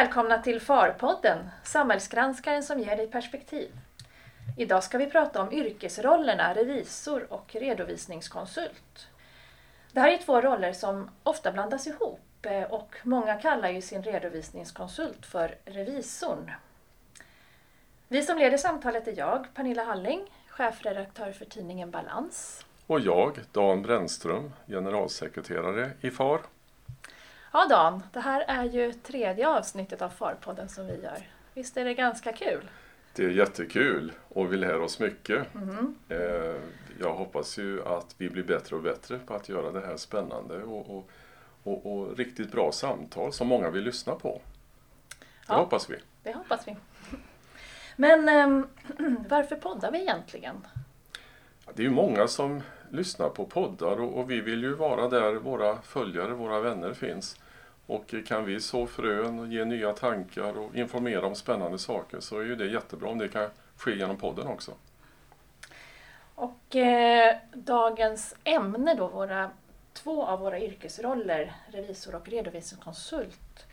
välkomna till FAR-podden, samhällsgranskaren som ger dig perspektiv. Idag ska vi prata om yrkesrollerna revisor och redovisningskonsult. Det här är två roller som ofta blandas ihop eh, och många kallar ju sin redovisningskonsult för revisorn. Vi som leder samtalet är jag, Pernilla Halling, chefredaktör för tidningen Balans. Och jag, Dan Brännström, generalsekreterare i FAR. Ja Dan, det här är ju tredje avsnittet av FAR-podden som vi gör. Visst är det ganska kul? Det är jättekul och vi lär oss mycket. Mm. Jag hoppas ju att vi blir bättre och bättre på att göra det här spännande och, och, och, och riktigt bra samtal som många vill lyssna på. Det ja, hoppas vi. Det hoppas vi. Men ehm, varför poddar vi egentligen? Det är ju många som lyssnar på poddar och, och, vi vill ju vara där våra följare, våra vänner finns. Och kan vi så frön och ge nya tankar och informera om spännande saker så är ju det jättebra om det kan ske genom podden också. Och eh, dagens ämne då, våra, två av våra yrkesroller, revisor och redovisningskonsult.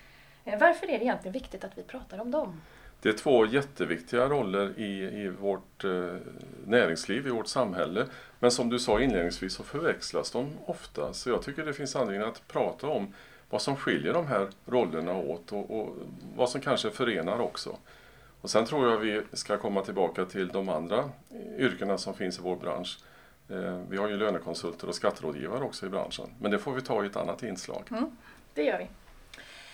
Eh, varför är det egentligen viktigt att vi pratar om dem? Det är två jätteviktiga roller i, i vårt eh, näringsliv, i vårt samhälle. Men som du sa inledningsvis så förväxlas de ofta. Så jag tycker det finns anledning att prata om vad som skiljer de här rollerna åt och, och vad som kanske förenar också. Och sen tror jag vi ska komma tillbaka till de andra eh, yrkena som finns i vår bransch. Eh, vi har ju lönekonsulter och skatterådgivare också i branschen. Men det får vi ta i ett annat inslag. Mm, det gör vi.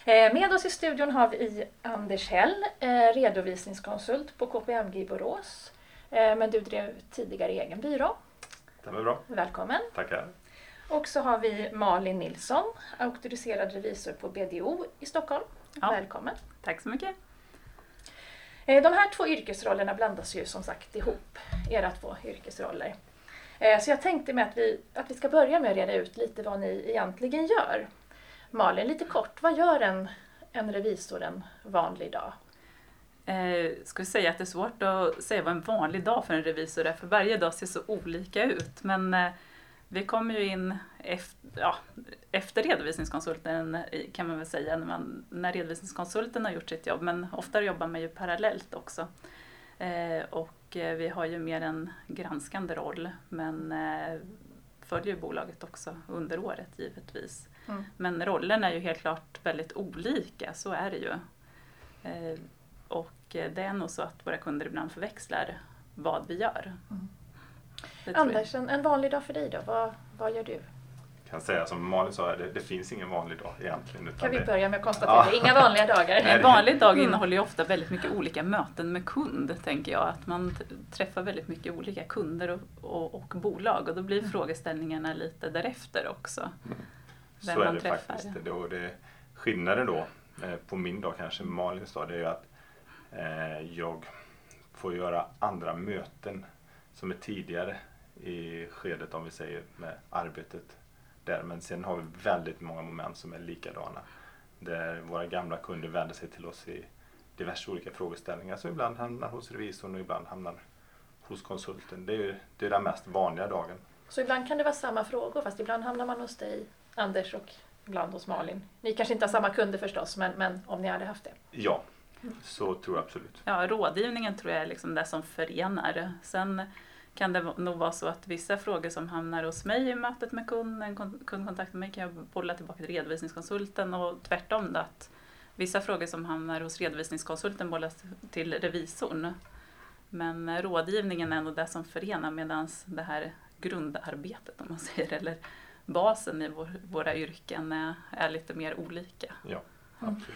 Eh, med oss i studion har vi Anders Hell, eh, redovisningskonsult på KPMG i Borås. Eh, men du drev tidigare egen byrå. Det var bra. Välkommen. Tackar. Och så har vi Malin Nilsson, auktoriserad revisor på BDO i Stockholm. Ja. Välkommen. Tack så mycket. De här två yrkesrollerna blandas ju som sagt ihop, era två yrkesroller. Så jag tänkte med att vi, att vi ska börja med att reda ut lite vad ni egentligen gör. Malin, lite kort, vad gör en, en revisor en vanlig dag? Eh, skulle säga att det är svårt att säga vad en vanlig dag för en revisor är, för varje dag ser så olika ut. Men eh, vi kommer ju in efter, ja, efter redovisningskonsulten kan man väl säga, när, man, när redovisningskonsulten har gjort sitt jobb, men ofta jobbar man ju parallellt också. Eh, och eh, vi har ju mer en granskande roll, men eh, följer bolaget också under året givetvis. Mm. Men rollerna är ju helt klart väldigt olika, så är det ju. Eh, och det är nog så att våra kunder ibland förväxlar vad vi gör. Mm. Anders, en, en vanlig dag för dig då? Vad, vad gör du? kan säga som Malin sa, det, det finns ingen vanlig dag egentligen. kan vi börja med att konstatera, ja. inga vanliga dagar. En vanlig dag mm. innehåller ju ofta väldigt mycket olika möten med kund, tänker jag. Att man träffar väldigt mycket olika kunder och, och, och bolag och då blir mm. frågeställningarna lite därefter också. Mm. Vem Så man är det träffar. faktiskt. Det, det, skillnaden då eh, på min dag, kanske Malins dag, det är ju att eh, jag får göra andra möten som är tidigare i skedet om vi säger med arbetet där. Men sen har vi väldigt många moment som är likadana. Där våra gamla kunder vänder sig till oss i diverse olika frågeställningar som ibland hamnar hos revisorn och ibland hamnar hos konsulten. Det är, det är den mest vanliga dagen. Så ibland kan det vara samma frågor fast ibland hamnar man hos dig, Anders, och ibland hos Malin. Ni kanske inte har samma kunder förstås, men, men om ni hade haft det? Ja, så tror jag absolut. Ja, rådgivningen tror jag är liksom det som förenar. Sen kan det nog vara så att vissa frågor som hamnar hos mig i mötet med kunden, kundkontakt med mig kan jag bolla tillbaka till redovisningskonsulten och tvärtom då att vissa frågor som hamnar hos redovisningskonsulten bollas till revisorn. Men rådgivningen är nog det som förenar medan det här grundarbetet om man säger eller basen i vår, våra yrken är, är, lite mer olika. Ja, absolut.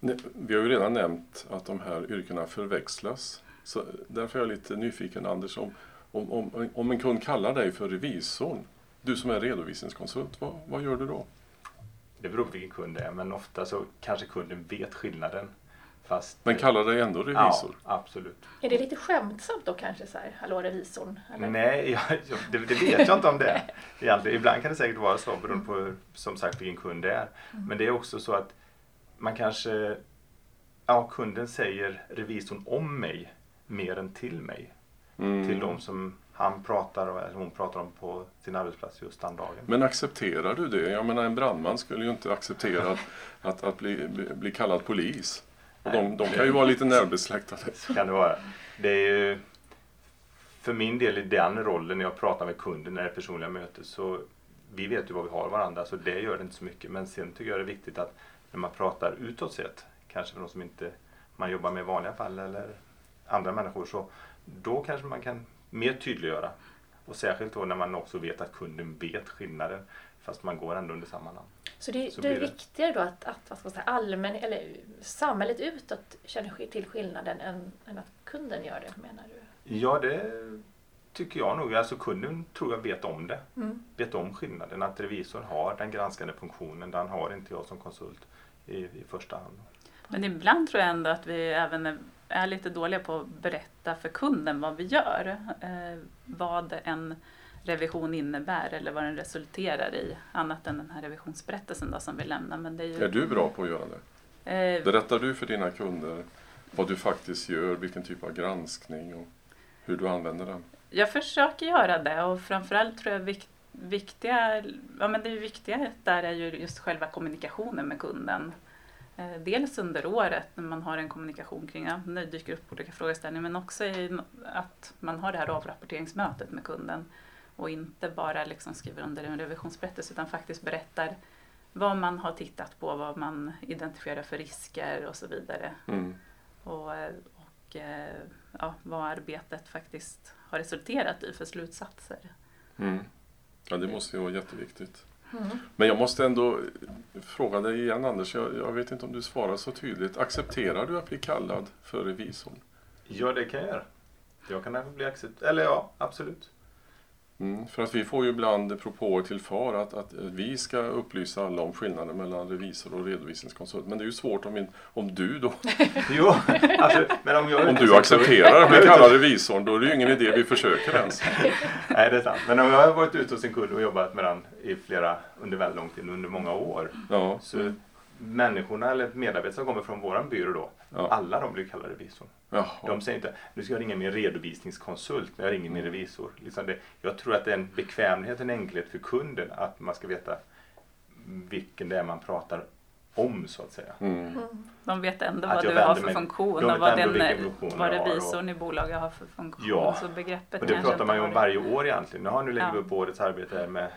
Mm. Vi har ju redan nämnt att de här yrkena förväxlas. Så därför är jag lite nyfiken Anders om om, om, om en kund kallar dig för revisorn, du som är redovisningskonsult, vad, vad gör du då? Det beror på vilken kund det är, men ofta så kanske kunden vet skillnaden. Fast, men kallar dig ändå revisor? Ja, absolut. Är det lite skämtsamt då kanske så här, hallå revisorn? Eller? Nej, jag, det, det, vet jag inte om det är. Ibland kan det säkert vara så beroende på som sagt vilken kund det är. Mm. Men det är också så att man kanske, ja kunden säger revisorn om mig mer än till mig mm. till de som han pratar eller hon pratar om på sin arbetsplats just den dagen. Men accepterar du det? Jag menar en brandman skulle ju inte acceptera att, att, att bli, bli, bli, kallad polis. De, de kan ju vara lite närbesläktade. Så kan det vara. Det är ju, för min del i den rollen när jag pratar med kunden när det är personliga möten så vi vet ju vad vi har varandra så det gör det inte så mycket. Men sen tycker jag det är viktigt att när man pratar utåt sett, kanske för de som inte man jobbar med i vanliga fall eller andra människor, så då kanske man kan mer tydliggöra. Och särskilt då när man också vet att kunden vet skillnaden fast man går ändå under samma namn. Så det, så det är viktigare då att, att vad ska man säga, allmän, eller samhället utåt känner till skillnaden än, än att kunden gör det menar du? Ja, det tycker jag nog. Alltså kunden tror jag vet om det. Mm. Vet om skillnaden. Att revisorn har den granskande funktionen. Den har inte jag som konsult i, i första hand. Men ibland tror jag ändå att vi även är, är lite dåliga på att berätta för kunden vad vi gör. Eh, vad en revision innebär eller vad den resulterar i. Annat än den här revisionsberättelsen då, som vi lämnar. Men det är, ju... är du bra på att göra det? Eh, Berättar du för dina kunder vad du faktiskt gör, vilken typ av granskning och hur du använder den? Jag försöker göra det och framförallt tror jag vik viktiga, ja men det viktiga där är ju just själva kommunikationen med kunden. Eh, dels under året när man har en kommunikation kring, ja, det dyker upp olika frågeställningar, men också att man har det här avrapporteringsmötet med kunden och inte bara liksom skriver under en revisionsberättelse utan faktiskt berättar vad man har tittat på, vad man identifierar för risker och så vidare. Mm. Och, och eh, ja, vad arbetet faktiskt har resulterat i för slutsatser. Mm. Ja, det måste ju vara jätteviktigt. Mm. Men jag måste ändå fråga dig igen Anders, jag, jag, vet inte om du svarar så tydligt. Accepterar du att bli kallad för revisorn? Ja, det kan jag göra. Jag kan bli accepterad, eller ja, absolut. Mm, för att vi får ju ibland propåer till FAR att, att vi ska upplysa alla om skillnaden mellan revisor och redovisningskonsult. Men det är ju svårt om, in, om du då... jo, alltså, men om, jag om du accepterar att bli kallad revisorn då är det ju ingen idé vi försöker ens. Nej, det är sant. Men om jag har varit ute hos en kund och jobbat med den i flera, under väldigt lång tid, under många år. Ja. Så människorna eller medarbetare som kommer från våran byrå då, ja. alla de blir kallade revisor. Jaha. De säger inte, nu ska jag ringa min redovisningskonsult när jag ringer min revisor. Liksom det, jag tror att det är en bekvämlighet, en enkelhet för kunden att man ska veta vilken det är man pratar om så att säga. Mm. mm. De vet ändå vad du har för funktion och vad, den, vad revisorn i bolaget har för funktion. Ja, så begreppet och det pratar man ju om varje år egentligen. Nu, har, nu lägger ja. vi upp årets arbete här med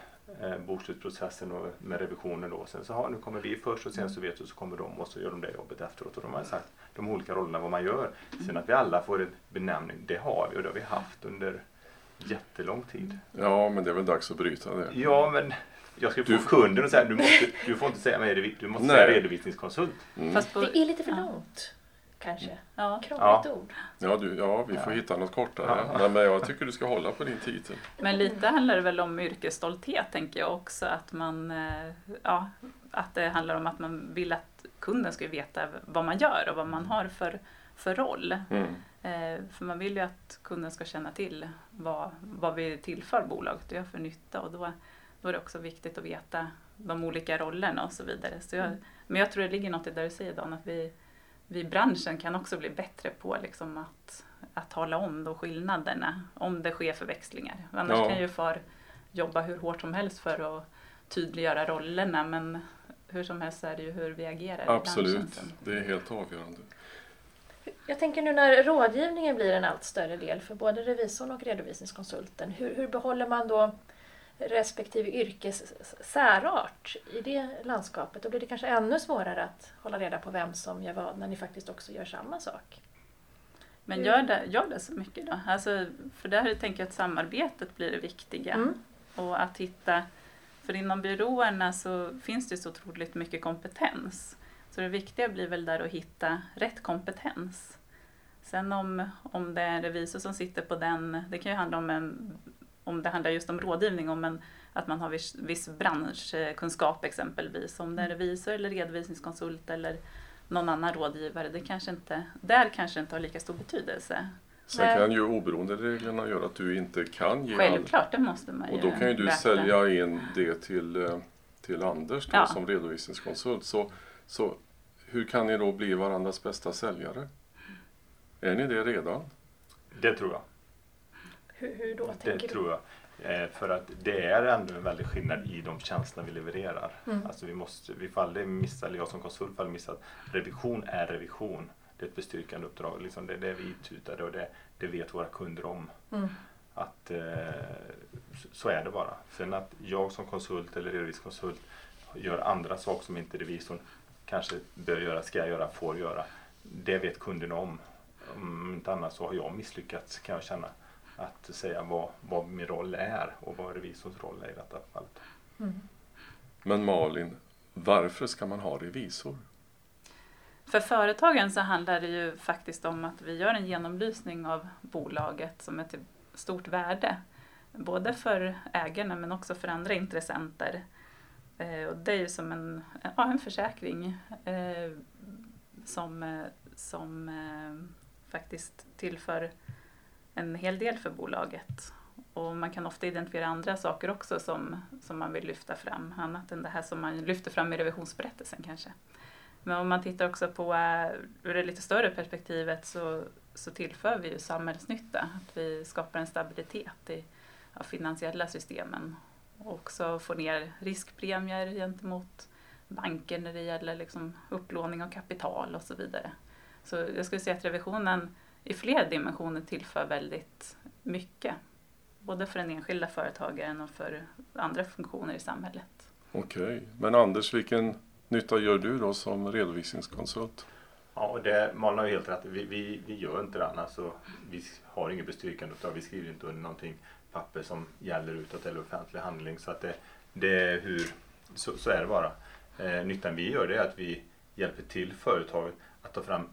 eh, bokslutsprocessen och med revisionen då. Sen så nu kommer vi först och sen så vet du så kommer de och så gör de det jobbet efteråt. Och de har sagt de olika rollerna vad man gör. Sen att vi alla får en benämning, det har vi och det har vi haft under jättelång tid. Ja, men det är väl dags att bryta det. Ja, men jag ska få du... kunden och säga du, måste, du får inte säga mig, du måste Nej. säga redovisningskonsult. Mm. Fast på... Det är lite för långt. Kanske. Ja. Krångligt ja. ord. Ja, du, ja, vi får ja. hitta något kortare. Ja. Men jag tycker du ska hålla på din titel. Men lite handlar det väl om yrkesstolthet tänker jag också. Att, man, eh, ja, att det handlar om att man vill att kunden ska veta vad man gör och vad man har för, för roll. Mm. Eh, för man vill ju att kunden ska känna till vad, vad vi tillför bolaget och gör för nytta. Och då, då är det också viktigt att veta de olika rollerna och så vidare. Så jag, mm. Men jag tror det ligger något i det du säger Dan, att vi, vi i branschen kan också bli bättre på liksom att, att tala om då skillnaderna om det sker förväxlingar. Annars ja. kan ju FAR jobba hur hårt som helst för att tydliggöra rollerna men hur som helst är det ju hur vi agerar Absolut, i branschen. det är helt avgörande. Jag tänker nu när rådgivningen blir en allt större del för både revisorn och redovisningskonsulten, hur, hur behåller man då respektive yrkes särart i det landskapet. Då blir det kanske ännu svårare att hålla reda på vem som gör vad när ni faktiskt också gör samma sak. Men gör det, gör det så mycket då? Alltså, för där tänker jag att samarbetet blir det viktiga. Mm. Och att hitta, för inom byråerna så finns det så otroligt mycket kompetens. Så det viktiga blir väl där att hitta rätt kompetens. Sen om, om det är en revisor som sitter på den, det kan ju handla om en om det handlar just om rådgivning, om en, att man har viss, viss branschkunskap exempelvis, om det är revisor eller redovisningskonsult eller någon annan rådgivare, det kanske inte, där kanske inte har lika stor betydelse. Sen kan ju oberoende reglerna göra att du inte kan ge Självklart, all... det måste man ju Och då kan ju du berätta. sälja in det till, eh, till Anders då, ja. som redovisningskonsult. Så, så hur kan ni då bli varandras bästa säljare? Är ni det redan? Det tror jag. Hur, hur då, det tänker tror jag. Eh, för att det är ändå en väldig skillnad i de tjänsterna vi levererar. Mm. Alltså vi, måste, vi får aldrig missa, eller jag som konsult får aldrig missa att revision är revision. Det är ett bestyrkande uppdrag. Liksom det, det är vi ututade och det, det vet våra kunder om. Mm. Att eh, så- är det bara. Sen att jag som konsult eller redovisningskonsult gör andra saker som inte revisorn kanske bör göra, ska göra, får göra. Det vet kunderna om. Om inte annat så har jag misslyckats kan jag känna. Att säga vad, vad min roll är och vad revisorns roll är i detta fallet. Mm. Men Malin, varför ska man ha revisor? För företagen så handlar det ju faktiskt om att vi gör en genomlysning av bolaget som är till stort värde. Både för ägarna men också för andra intressenter. Eh, och det är ju som en, ja, en försäkring eh, som, eh, som faktiskt tillför en hel del för bolaget. Och man kan ofta identifiera andra saker också som, som man vill lyfta fram, annat än det här som man lyfter fram i revisionsberättelsen kanske. Men om man tittar också på eh, ur det lite större perspektivet så, så tillför vi ju samhällsnytta. Att vi skapar en stabilitet i ja, finansiella systemen och också får ner riskpremier gentemot banker när det gäller liksom upplåning av kapital och så vidare. Så jag skulle säga att revisionen i flera dimensioner tillför väldigt mycket. Både för den enskilda företagaren och för andra funktioner i samhället. Okej, men Anders, vilken nytta gör du då som redovisningskonsult? Ja, och det, Malin har ju helt rätt. Vi, vi, vi gör inte det. Alltså, vi har inget bestyrkande uppdrag. Vi skriver inte under någonting papper som gäller utåt eller offentlig handling. Så, att det, det är hur, så, så är det bara. Eh, nyttan vi gör det är att vi hjälper till företaget att ta fram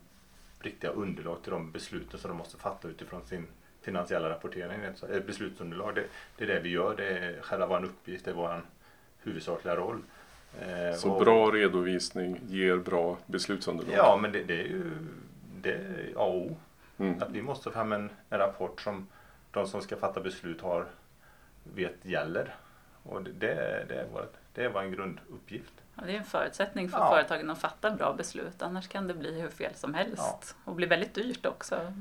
riktiga underlag till de besluten som de måste fatta utifrån sin finansiella rapportering. Ett beslutsunderlag, det, det är det vi gör. Det är själva vår uppgift, det är vår huvudsakliga roll. Eh, Så och- bra redovisning ger bra beslutsunderlag? Ja, men det, det är ju det är A och O. Mm. Att vi måste ta fram en, en rapport som de som ska fatta beslut har vet gäller. Och det, det, är, vårt, det är vår grunduppgift. Och det är en förutsättning för Ja. företagen att fatta bra beslut, annars kan det bli hur fel som helst och bli väldigt dyrt också.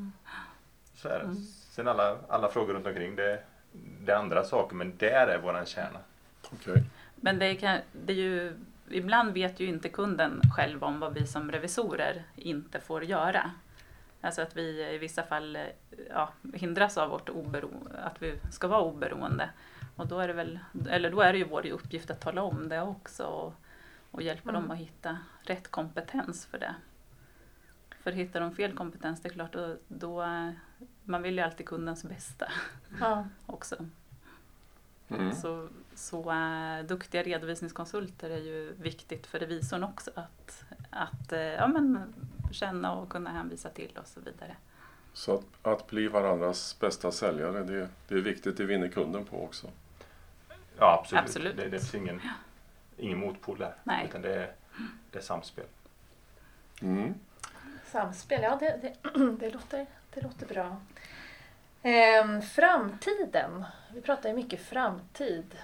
Så är det. Mm. Sen alla, alla frågor runt omkring det, det är andra saker men där är våran kärna. Okej. Men det kan, det är ju, ibland vet ju inte kunden själv om vad vi som revisorer inte får göra. Alltså att vi i vissa fall eh, ja, hindras av vårt oberoende, att vi ska vara oberoende. Och då är det väl, eller då är det ju vår uppgift att tala om det också och, och hjälpa Mm. dem att hitta rätt kompetens för det. För hittar de fel kompetens, det är klart, då, då eh, man vill ju alltid kundens bästa Ja. också. Mm. Så, så äh, duktiga redovisningskonsulter är ju viktigt för revisorn också att, att äh, ja, men, känna och kunna hänvisa till och så vidare. Så att, att bli varandras bästa säljare, det, det är viktigt. Det vinner kunden på också. Ja absolut. Absolut. Det, det finns ingen, ingen motpol där. Nej. Utan det är, det är samspel. Mm. Samspel, ja det, det, det, låter, det låter bra. Ehm, framtiden. Vi pratar ju mycket framtid.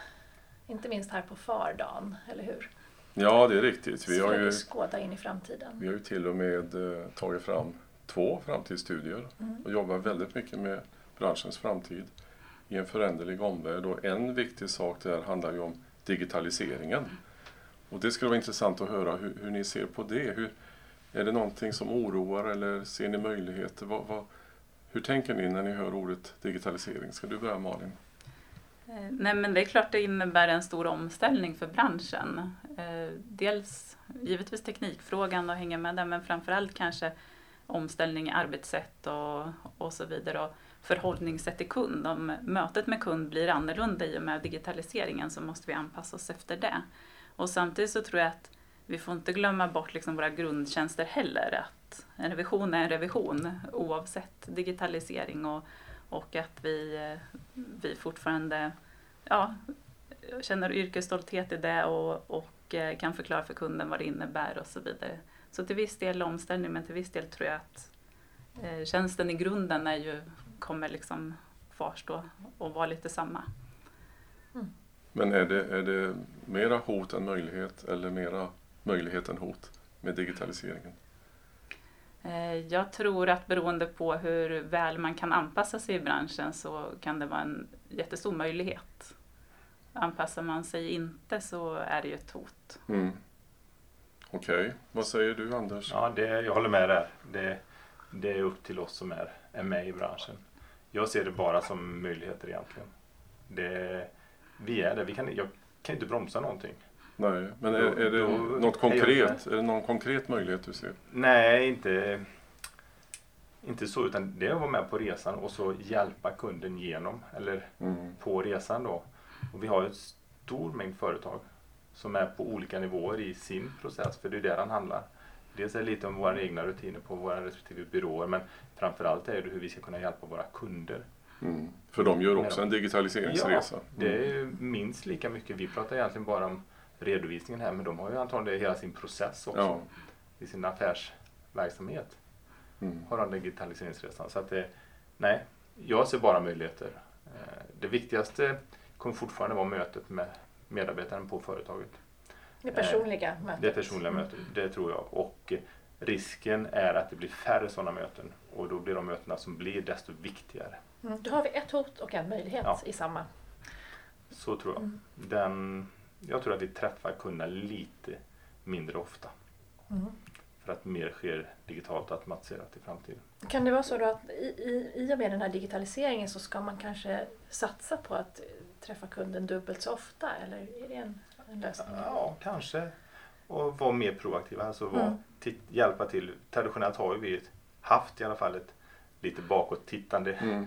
Inte minst här på Fardan, eller hur? Ja, det är riktigt. Vi har ju, skåda in i framtiden? vi har ju till och med eh, tagit fram två framtidsstudier Mm. och jobbar väldigt mycket med branschens framtid i en föränderlig omvärld. Och en viktig sak där handlar ju om digitaliseringen. Och det skulle vara intressant att höra hur, hur ni ser på det. Hur, är det någonting som oroar eller ser ni möjligheter? Vad, vad, hur tänker ni när ni hör ordet digitalisering? Ska du börja Malin? Eh, nej men det är klart det innebär en stor omställning för branschen. Eh, dels givetvis teknikfrågan och hänga med där men framförallt kanske omställning i arbetssätt och, och så vidare och förhållningssätt till kund. Om mötet med kund blir annorlunda i och med digitaliseringen så måste vi anpassa oss efter det. Och samtidigt så tror jag att vi får inte glömma bort liksom våra grundtjänster heller. Att en revision är en revision oavsett digitalisering och, och att vi, vi fortfarande ja, känner yrkesstolthet i det och, och eh, kan förklara för kunden vad det innebär och så vidare. Så till viss del omställning men till viss del tror jag att eh, tjänsten i grunden är ju, kommer liksom kvarstå och vara lite samma. Men är det, är det mera hot än möjlighet eller mera möjlighet än hot med digitaliseringen? Eh, jag tror att beroende på hur väl man kan anpassa sig i branschen så kan det vara en jättestor möjlighet. Anpassar man sig inte så är det ju ett hot. Mm. Okej, okay. vad säger du Anders? Ja, det, jag håller med där. Det, det är upp till oss som är, är med i branschen. Jag ser det bara som möjligheter egentligen. Det, vi är det. Vi kan, jag kan inte bromsa någonting. Nej, men är, är det då, något konkret? Är det någon konkret möjlighet du ser? Nej, inte, inte så. Utan det är att vara med på resan och så hjälpa kunden genom eller mm. på resan då. Och vi har en stor mängd företag som är på olika nivåer i sin process, för det är där den handlar. Dels är det lite om våra egna rutiner på våra respektive byråer, men framförallt är det hur vi ska kunna hjälpa våra kunder. Mm. För de gör också en digitaliseringsresa. Ja, det är minst lika mycket. Vi pratar egentligen bara om redovisningen här, men de har ju antagligen hela sin process också ja. i sin affärsverksamhet. Mm. Har de digitaliseringsresan. Så att det, nej, jag ser bara möjligheter. Eh, det viktigaste kommer fortfarande vara mötet med medarbetaren på företaget. Det personliga eh, mötet. Det personliga mm. mötet, det tror jag. Och risken är att det blir färre sådana möten och då blir de mötena som blir desto viktigare. Mm. Då har vi ett hot och en möjlighet ja. i samma. Så tror jag. Mm. Den, jag tror att vi träffar kunderna lite mindre ofta. Mm. För att mer sker digitalt och automatiserat i framtiden. Kan det vara så då att i, i, i och med den här digitaliseringen så ska man kanske satsa på att träffa kunden dubbelt så ofta? Eller är det en, en lösning? Ja, kanske. Och vara mer proaktiva. Alltså vara, mm. hjälpa till. Traditionellt har vi haft i alla fall ett lite bakåt-tittande mm.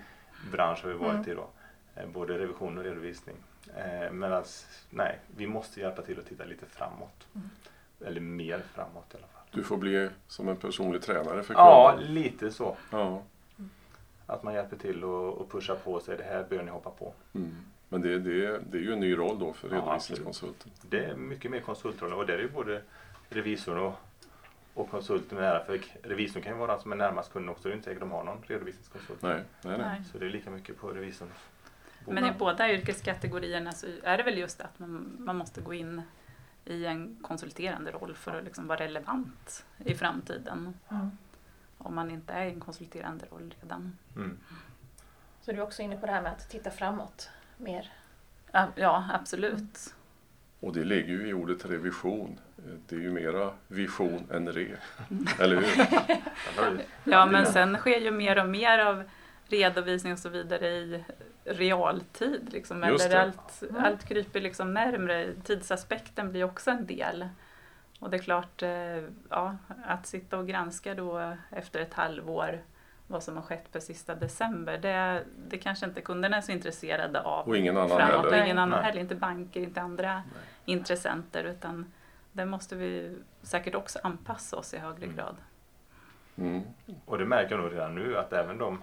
bransch har vi varit mm. i då. Eh, både revision och redovisning. Eh, Medan nej, vi måste hjälpa till att titta lite framåt. Mm. Eller mer framåt i alla fall. Du får bli som en personlig tränare för kunden? Ja, lite så. Ja. Att man hjälper till och, och pushar på och säger det här bör ni hoppa på. Mm. Men det, det, det är ju en ny roll då för redovisningskonsulten. Ja, det är mycket mer konsultroll och det är ju både revisorn och, och konsulten med För revisorn kan ju vara den som är närmast kunden också. Det är inte säkert de har någon redovisningskonsult. Nej, nej, nej. Så det är lika mycket på revisorn. Men i båda yrkeskategorierna så är det väl just att man, man måste gå in i en konsulterande roll för att liksom vara relevant i framtiden. Mm. Om man inte är i en konsulterande roll redan. Mm. Så du är också inne på det här med att titta framåt mer? Ja, absolut. Och det ligger ju i ordet revision. Det är ju mera vision än re. Eller hur? ja, men sen sker ju mer och mer av redovisning och så vidare i realtid. Liksom, eller allt, mm. allt kryper liksom närmre. Tidsaspekten blir också en del. Och det är klart, eh, ja, att sitta och granska då efter ett halvår vad som har skett på sista december, det, det kanske inte kunderna är så intresserade av. Och ingen annan framåt. heller. Och ingen annan heller, inte banker, inte andra Nej. intressenter. Utan där måste vi säkert också anpassa oss i högre mm. grad. Mm. Och det märker jag nog redan nu att även de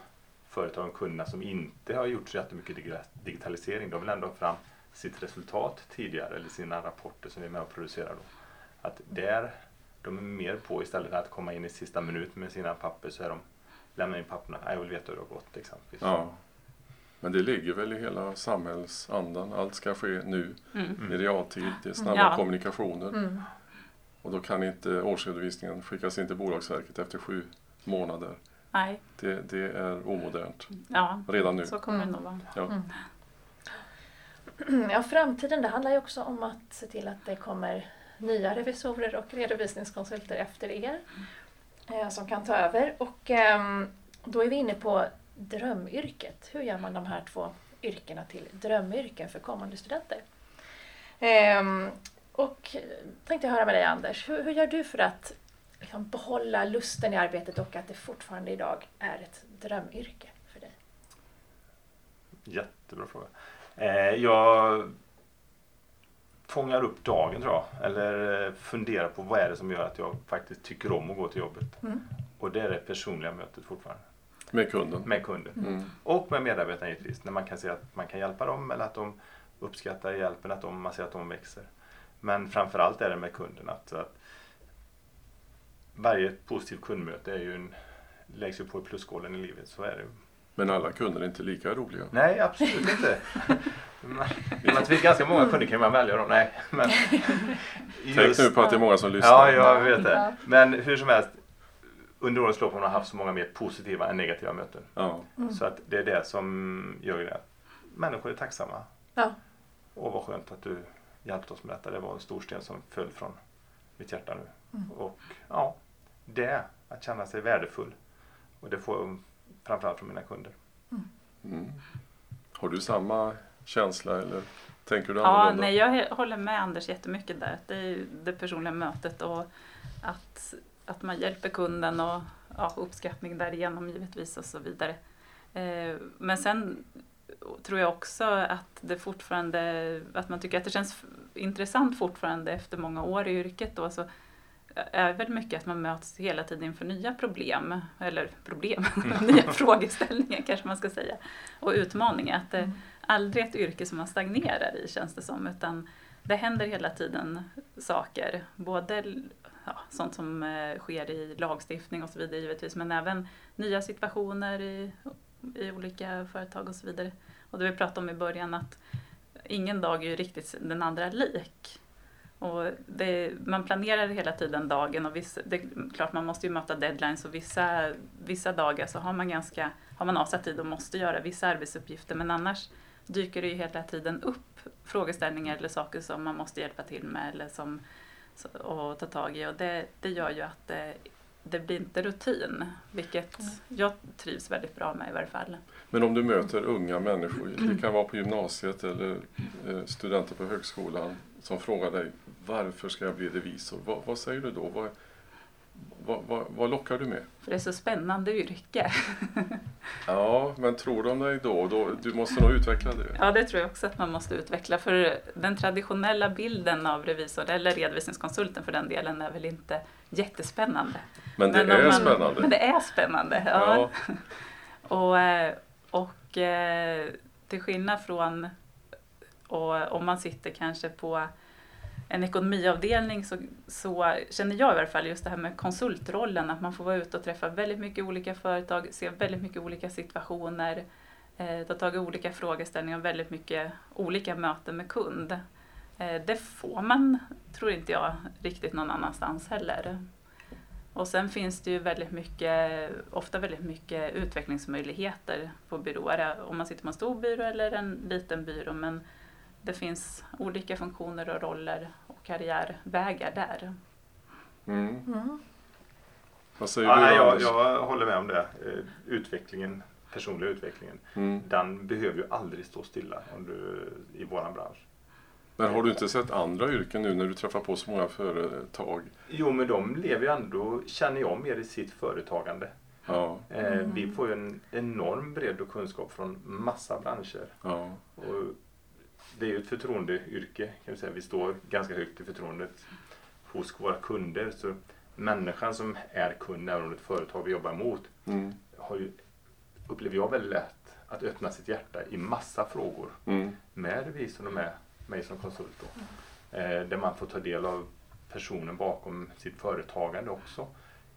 företagen och kunderna som inte har gjort så jättemycket digitalisering, de vill ändå ha fram sitt resultat tidigare eller sina rapporter som vi är med och producerar. Då. Att där, de är mer på istället för att komma in i sista minuten med sina papper så är de lämna in papperna. Jag vill veta hur det har gått exempelvis. Ja. Men det ligger väl i hela samhällsandan. Allt ska ske nu mm. i realtid. Det är snabba ja. kommunikationer. Mm. Och då kan inte årsredovisningen skickas in till Bolagsverket efter sju månader. Nej. Det, det är omodernt. Ja, Redan nu. Så kommer det nog vara. Ja. Mm. ja, framtiden det handlar ju också om att se till att det kommer nya revisorer och redovisningskonsulter efter er Eh, som kan ta över. Och ehm, då är vi inne på drömyrket. Hur gör man de här två yrkena till drömyrken för kommande studenter? Ehm, och tänkte höra med dig Anders, hur, hur gör du för att liksom, behålla lusten i arbetet och att det fortfarande idag är ett drömyrke för dig? Jättebra fråga. Eh, jag fångar upp dagen tror jag. Eller eh, funderar på vad är det som gör att jag faktiskt tycker om att gå till jobbet. Mm. Och det är det personliga mötet fortfarande. Med kunden? Med kunden. Mm. Och med medarbetarna givetvis. När man kan se att man kan hjälpa dem eller att de uppskattar hjälpen, att de, man ser att de växer. Men framförallt är det med kunden. Att, att varje positivt kundmöte är ju en, läggs ju på i plusskålen i livet. Så är det. Men alla kunder är inte lika roliga? Nej, absolut inte. man, man fick ganska många kunder kan man välja dem. Nej, men just, Tänk nu på att det är många som lyssnar. Ja, jag vet det. Men hur som helst. under årens lopp har man haft så många mer positiva än negativa möten. Ja. Mm. Så att det är det som gör det. Människor är tacksamma. Ja. Och vad skönt att du hjälpte oss med detta. Det var en stor sten som föll från mitt hjärta nu. Mm. Och ja, det, att känna sig värdefull. Och det får jag framförallt från mina kunder. Mm. Har du samma känsla eller tänker du Ja, annorlunda? nej, jag håller med Anders jättemycket där. Det är ju det personliga mötet och att, att man hjälper kunden och ja, uppskattning därigenom givetvis och så vidare. Eh, men sen tror jag också att det fortfarande, att man tycker att det känns intressant fortfarande efter många år i yrket då, så är väl mycket att man möts hela tiden inför nya problem, eller problem, nya frågeställningar kanske man ska säga, och utmaningar. Att det Mm aldrig ett yrke som man stagnerar i känns det som, utan det händer hela tiden saker. Både ja, sånt som eh, sker i lagstiftning och så vidare givetvis, men även nya situationer i, i olika företag och så vidare. Och det vi pratade om i början att ingen dag är ju riktigt den andra lik. Och det, man planerar hela tiden dagen och vissa, det är klart man måste ju möta deadlines och vissa, vissa dagar så har man ganska, har man avsatt tid och måste göra vissa arbetsuppgifter men annars dyker det ju hela tiden upp frågeställningar eller saker som man måste hjälpa till med eller som, och ta tag i och det, det gör ju att det, det blir inte rutin, vilket jag trivs väldigt bra med i varje fall. Men om du möter unga människor, det kan vara på gymnasiet eller eh, studenter på högskolan som frågar dig varför ska jag bli revisor? Vad, vad säger du då? Vad, vad, vad, vad lockar du med? För det är så spännande yrke. Ja, men tror de dig då? då? Du måste nog utveckla det. Ja, det tror jag också att man måste utveckla. För den traditionella bilden av revisor, eller redovisningskonsulten för den delen, är väl inte jättespännande. Men det Men är man- spännande. Men det är spännande. Ja. Ja, Och, eh, och eh, till skillnad från och om man sitter kanske på en ekonomiavdelning så, så känner jag i alla fall just det här med konsultrollen, att man får vara ute och träffa väldigt mycket olika företag, se väldigt mycket olika situationer, eh, ta tag i olika frågeställningar och väldigt mycket olika möten med kund. Eh, det får man, tror inte jag, riktigt någon annanstans heller. Och sen finns det ju väldigt mycket, ofta väldigt mycket utvecklingsmöjligheter på byråer, om man sitter på en stor byrå eller en liten byrå. Men det finns olika funktioner och roller och karriärvägar där. mm. Mm. Vad säger Ja, du nej, jag, jag håller med om det. Eh, Utvecklingen, personliga utvecklingen, Mm. den behöver ju aldrig stå stilla om du, i våran bransch. Men har du inte sett andra yrken nu när du träffar på så många företag? Jo, men de lever ju ändå, känner jag, mer i sitt företagande. Ja, Eh, Mm. Vi får ju en enorm bredd och kunskap från massa branscher. ja, Och det är ju ett förtroendeyrke kan vi säga. Vi står ganska högt i förtroendet hos våra kunder. Så människan som är kund, även om det är ett företag vi jobbar mot, mm. har ju, upplever jag väldigt lätt att öppna sitt hjärta i massa frågor Mm. med revisorn och med mig som konsult. Då. Eh, där man får ta del av personen bakom sitt företagande också.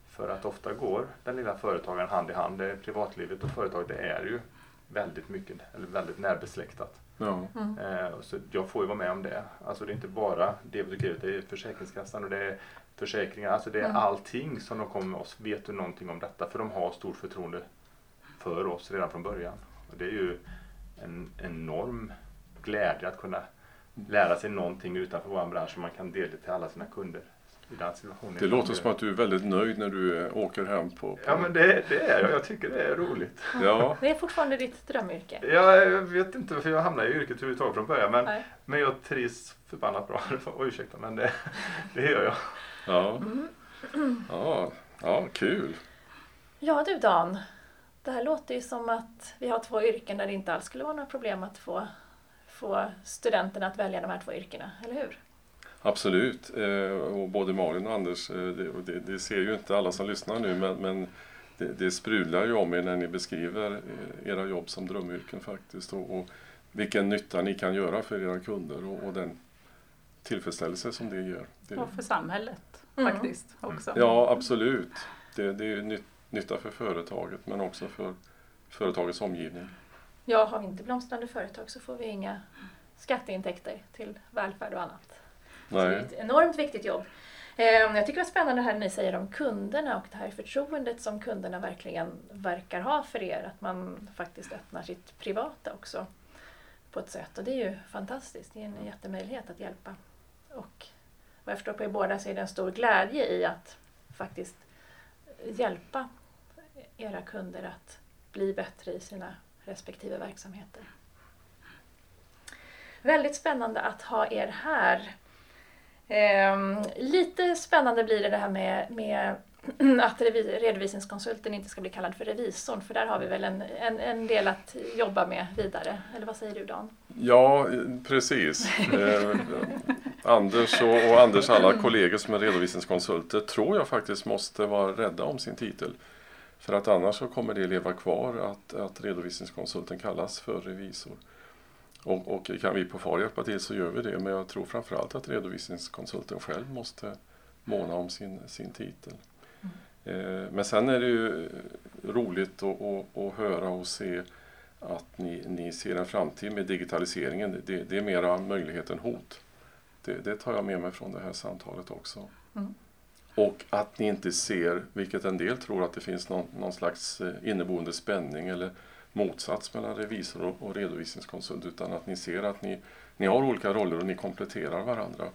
För att ofta går den lilla företagaren hand i hand. Privatlivet och företaget är ju väldigt mycket, eller väldigt närbesläktat. Ja. Mm. Eh, så jag får ju vara med om det. Alltså det är inte bara debet och kredit, det är Försäkringskassan och det är försäkringar. Alltså det är Mm. allting som de kommer med oss. Vet du någonting om detta? För de har stort förtroende för oss redan från början. Och det är ju en enorm glädje att kunna lära sig någonting utanför vår bransch som man kan dela till alla sina kunder. Det låter som att du är väldigt nöjd när du eh, åker hem på... på... Ja men det, det är jag. Jag tycker det är roligt. Ja, Det är fortfarande ditt drömyrke. Jag, jag vet inte varför jag hamnade i yrket överhuvudtaget från början. Men, Nej. men jag trivs förbannat bra. Oj, ursäkta men det, det gör jag. ja, Mm. ja, ja, kul. Ja du Dan, det här låter ju som att vi har två yrken där det inte alls skulle vara några problem att få, få studenterna att välja de här två yrkena, eller hur? Absolut. Eh, och både Malin och Anders, eh, det, och det, det ser ju inte alla som lyssnar nu, men, men det, det sprudlar ju om er när ni beskriver eh, era jobb som drömyrken faktiskt. Och, och vilken nytta ni kan göra för era kunder och, och den tillfredsställelse som det ger. Det, Och för samhället Mm. faktiskt också. ja, absolut. Det, det är ju nytta för företaget men också för företagets omgivning. Ja, har vi inte blomstrande företag så får vi inga skatteintäkter till välfärd och annat. Så det är ett enormt viktigt jobb. Ehm, jag tycker det var spännande här när ni säger om kunderna och det här förtroendet som kunderna verkligen verkar ha för er. Att man faktiskt öppnar sitt privata också på ett sätt. Och det är ju fantastiskt. Det är en jättemöjlighet att hjälpa. Och vad jag förstår på er båda så är det en stor glädje i att faktiskt hjälpa era kunder att bli bättre i sina respektive verksamheter. Väldigt spännande att ha er här. Eh, lite spännande blir det det här med, med att redovisningskonsulten inte ska bli kallad för revisorn, för där har vi väl en, en, en del att jobba med vidare. Eller vad säger du Dan? Ja, precis. eh, Anders och, och Anders alla kollegor som är redovisningskonsulter tror jag faktiskt måste vara rädda om sin titel. För att annars så kommer det leva kvar att, att redovisningskonsulten kallas för revisor. Och, och kan vi på FAR hjälpa till så gör vi det. Men jag tror framförallt att redovisningskonsulten själv måste måna om sin, sin titel. Mm. Eh, men sen är det ju roligt att, att, att höra och se att ni, ni ser en framtid med digitaliseringen. Det, det är mera möjlighet än hot. Det, det, tar jag med mig från det här samtalet också. Mm. Och att ni inte ser, vilket en del tror, att det finns någon, någon slags eh, inneboende spänning eller motsats mellan revisor och, redovisningskonsult utan att ni ser att ni, ni har olika roller och ni kompletterar varandra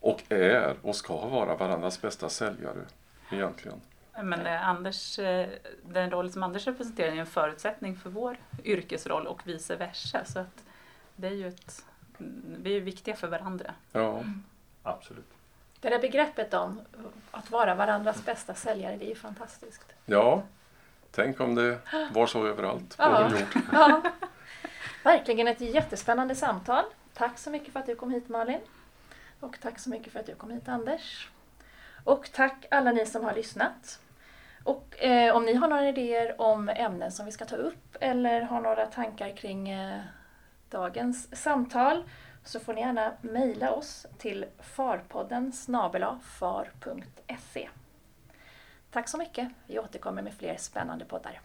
och är och ska vara varandras bästa säljare egentligen. Men Anders, eh, den roll som Anders representerar är en förutsättning för vår yrkesroll och vice versa. Så att det är ju ett, vi är viktiga för varandra. Ja, absolut. Det där begreppet om att vara varandras bästa säljare, det är ju fantastiskt. Ja, tänk om det var så överallt på ja. vår jord. Ja. Verkligen ett jättespännande samtal. Tack så mycket för att du kom hit Malin. Och tack så mycket för att du kom hit Anders. Och tack alla ni som har lyssnat. Och eh, om ni har några idéer om ämnen som vi ska ta upp eller har några tankar kring eh, dagens samtal så får ni gärna mejla oss till farpodden far.se. Tack så mycket. Vi återkommer med fler spännande poddar.